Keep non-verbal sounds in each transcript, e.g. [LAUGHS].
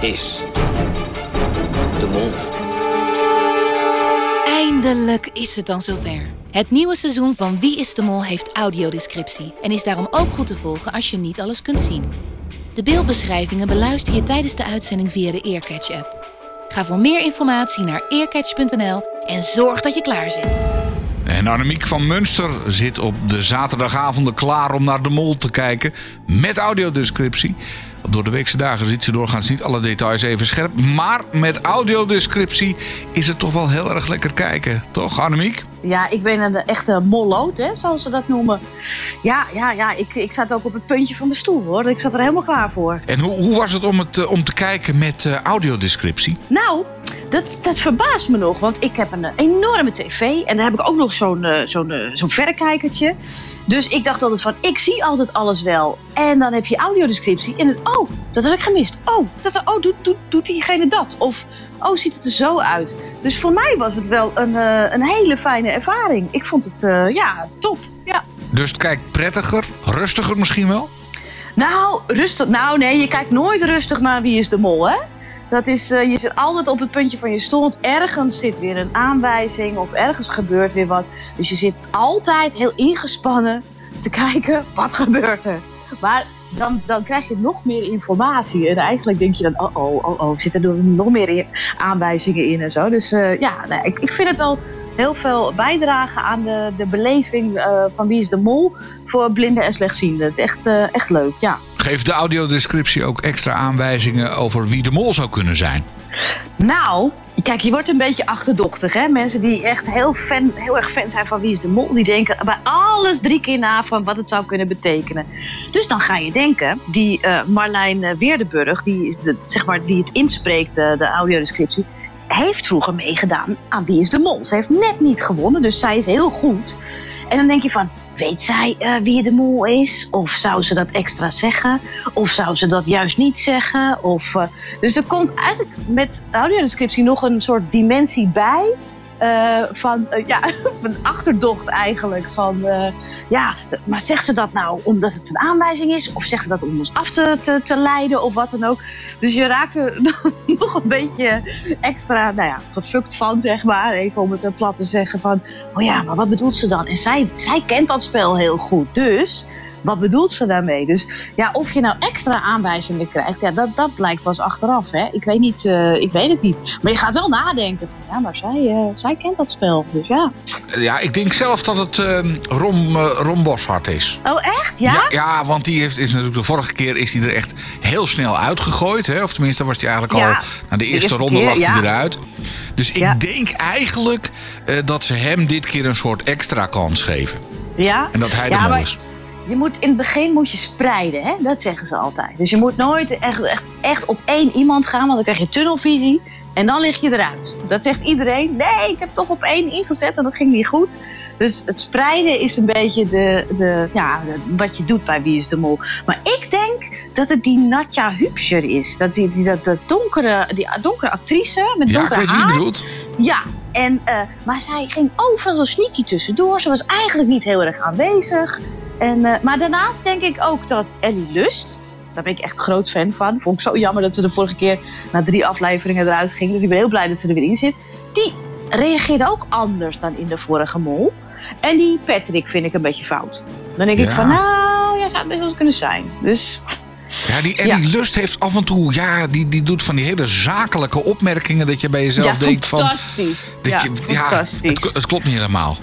is de mol. Eindelijk is het dan zover. Het nieuwe seizoen van Wie is de Mol heeft audiodescriptie en is daarom ook goed te volgen als je niet alles kunt zien. De beeldbeschrijvingen beluister je tijdens de uitzending via de Earcatch-app. Ga voor meer informatie naar earcatch.nl en zorg dat je klaar zit. En Annemiek van Munster zit op de zaterdagavonden klaar om naar de mol te kijken met audiodescriptie. Door de weekse dagen ziet ze doorgaans niet alle details even scherp. Maar met audiodescriptie is het toch wel heel erg lekker kijken. Toch, Annemiek? Ja, ik ben een echte molloot, hè, zoals ze dat noemen. Ja, ja, ja ik, ik zat ook op het puntje van de stoel, hoor. Ik zat er helemaal klaar voor. En hoe, hoe was het om, het, eh, om te kijken met uh, audiodescriptie? Nou, dat, dat verbaast me nog. Want ik heb een eh, enorme tv. En dan heb ik ook nog zo'n uh, zo'n zo'n verrekijkertje. Dus ik dacht altijd van, ik zie altijd alles wel. En dan heb je audiodescriptie. En het, oh, dat had ik gemist. Oh, dat, oh doet, doet, doet diegene dat? Of oh, ziet het er zo uit? Dus voor mij was het wel een, uh, een hele fijne ervaring. Ik vond het, uh, ja, top. Ja. Dus het kijkt prettiger, rustiger misschien wel? Nou, rustig. Nou, nee, je kijkt nooit rustig naar wie is de mol, hè? Dat is, uh, je zit altijd op het puntje van je stond. Ergens zit weer een aanwijzing of ergens gebeurt weer wat. Dus je zit altijd heel ingespannen te kijken, [LAUGHS] wat gebeurt er? Maar dan, dan krijg je nog meer informatie. En eigenlijk denk je dan, oh, oh, oh, oh zitten er nog meer aanwijzingen in en zo. Dus uh, ja, ik, ik vind het al heel veel bijdragen aan de, de beleving uh, van Wie is de Mol voor blinden en slechtzienden. Het is echt, echt leuk, ja. Geeft de audiodescriptie ook extra aanwijzingen over wie de mol zou kunnen zijn? Nou, kijk, je wordt een beetje achterdochtig. Hè? Mensen die echt heel, fan, heel erg fan zijn van Wie is de Mol... die denken bij alles drie keer na van wat het zou kunnen betekenen. Dus dan ga je denken, die uh, Marlijn Weerdenburg... Die, zeg maar, die het inspreekt, uh, de audiodescriptie... heeft vroeger meegedaan aan Wie is de Mol. Ze heeft net niet gewonnen, dus zij is heel goed. En dan denk je van, weet zij uh, wie de mol is? Of zou ze dat extra zeggen? Of zou ze dat juist niet zeggen? Of, uh, dus er komt eigenlijk met audiodescriptie nog een soort dimensie bij. Uh, van ja, [LAUGHS] een achterdocht eigenlijk. Van ja, maar zegt ze dat nou omdat het een aanwijzing is? Of zegt ze dat om ons af te, te, te leiden? Of wat dan ook. Dus je raakt er [LAUGHS] nog een beetje extra, nou ja, gefukt van, zeg maar. Even om het plat te zeggen van, oh ja, maar wat bedoelt ze dan? En zij, zij kent dat spel heel goed. Dus wat bedoelt ze daarmee? Dus ja, of je nou extra aanwijzingen krijgt, ja, dat, dat blijkt pas achteraf. Hè? Ik, weet niet, uh, ik weet het niet. Maar je gaat wel nadenken van ja, maar zij, uh, zij kent dat spel. Dus ja. Ja, ik denk zelf dat het uh, Rom, Rom Boshart is. Oh, echt? Ja? Ja, ja want die heeft, is natuurlijk de vorige keer is hij er echt heel snel uitgegooid. Hè? Of tenminste was hij eigenlijk ja, al... Na de eerste, de eerste ronde lag hij ja. eruit. Dus ik denk eigenlijk dat ze hem dit keer een soort extra kans geven. Ja? En dat hij de mol is je moet in het begin moet je spreiden, hè? dat zeggen ze altijd. Dus je moet nooit echt, echt, echt op één iemand gaan, want dan krijg je tunnelvisie en dan lig je eruit. Dat zegt iedereen. Nee, ik heb toch op één ingezet en dat ging niet goed. Dus het spreiden is een beetje de, de, ja, wat je doet bij Wie is de Mol. Maar ik denk dat het die Natja Hübscher is. Dat die, die, dat, dat donkere, die donkere actrice met ja, donkere ik weet haar. wie je bedoelt. Ja, en, uh, maar zij ging overal zo sneaky tussendoor. Ze was eigenlijk niet heel erg aanwezig. En, uh, maar daarnaast denk ik ook dat Ellie Lust, daar ben ik echt groot fan van. Vond ik zo jammer dat ze de vorige keer na drie afleveringen eruit ging. Dus ik ben heel blij dat ze er weer in zit. Die reageerde ook anders dan in de vorige mol. En die Patrick vind ik een beetje fout. Dan denk ja. ik van, nou, ja, zou het best wel kunnen zijn. Dus... Ja, die Ellie ja. Lust heeft af en toe, ja, die, die doet van die hele zakelijke opmerkingen dat je bij jezelf ja, denkt van... fantastisch. Dat ja, je, fantastisch. Het, het, klopt niet helemaal.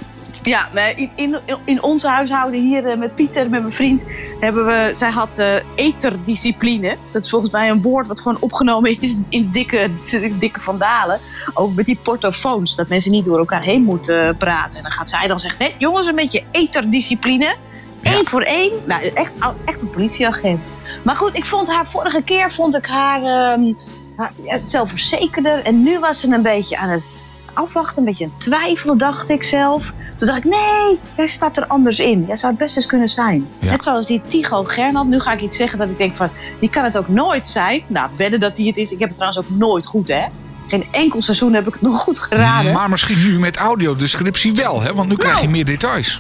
Ja, in, in, in ons huishouden hier met Pieter, met mijn vriend, hebben we. Zij had uh, eterdiscipline. Dat is volgens mij een woord wat gewoon opgenomen is in dikke, [LAUGHS] dikke vandalen. Ook met die portofoons. Dat mensen niet door elkaar heen moeten praten. En dan gaat zij dan zeggen: nee, jongens, een beetje eterdiscipline. Eén ja. voor één. Nou, echt, echt een politieagent. Maar goed, ik vond haar vorige keer vond ik haar, um, haar ja, zelfverzekerder. En nu was ze een beetje aan het afwachten, een beetje aan twijfelen, dacht ik zelf. Toen dacht ik, nee, jij staat er anders in. Jij zou het best eens kunnen zijn. Ja. Net zoals die Tigo Gernand. Nu ga ik iets zeggen dat ik denk van, die kan het ook nooit zijn. Nou, wedden dat die het is. Ik heb het trouwens ook nooit goed, hè. Geen enkel seizoen heb ik het nog goed geraden. Maar misschien nu met audiodescriptie wel, hè? Want nu krijg je Nou. meer details.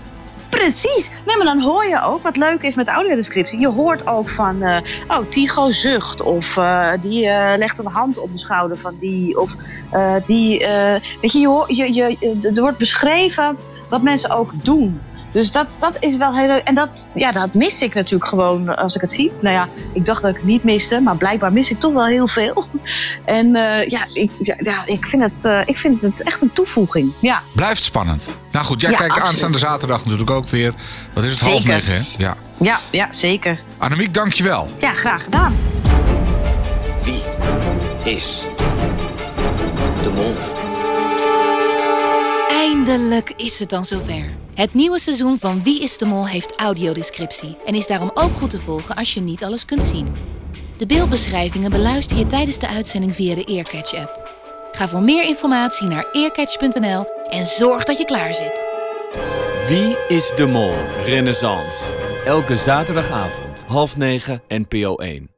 Precies. Nee, maar dan hoor je ook, wat leuk is met audiodescriptie, je hoort ook van, eh, oh, Tigo zucht. Of eh, die eh, legt een hand op de schouder van die. Of die, weet je, je, je, je, er wordt beschreven wat mensen ook doen. Dus dat, dat is wel heel leuk. En dat, ja, dat mis ik natuurlijk gewoon als ik het zie. Nou ja, ik dacht dat ik het niet miste, maar blijkbaar mis ik toch wel heel veel. En uh, ja, ik, ja, ik, vind het, uh, ik vind het echt een toevoeging. Ja. Blijft spannend. Nou goed, jij ja, kijkt absoluut. aanstaande zaterdag natuurlijk ook weer. Wat is het, zeker. half negen, hè? Ja. Ja, ja, zeker. Annemiek, dankjewel. Ja, graag gedaan. Wie is de mol? Eindelijk is het dan zover. Het nieuwe seizoen van Wie is de Mol heeft audiodescriptie en is daarom ook goed te volgen als je niet alles kunt zien. De beeldbeschrijvingen beluister je tijdens de uitzending via de Earcatch-app. Ga voor meer informatie naar earcatch.nl en zorg dat je klaar zit. Wie is de Mol? Renaissance. Elke zaterdagavond, half negen, NPO 1.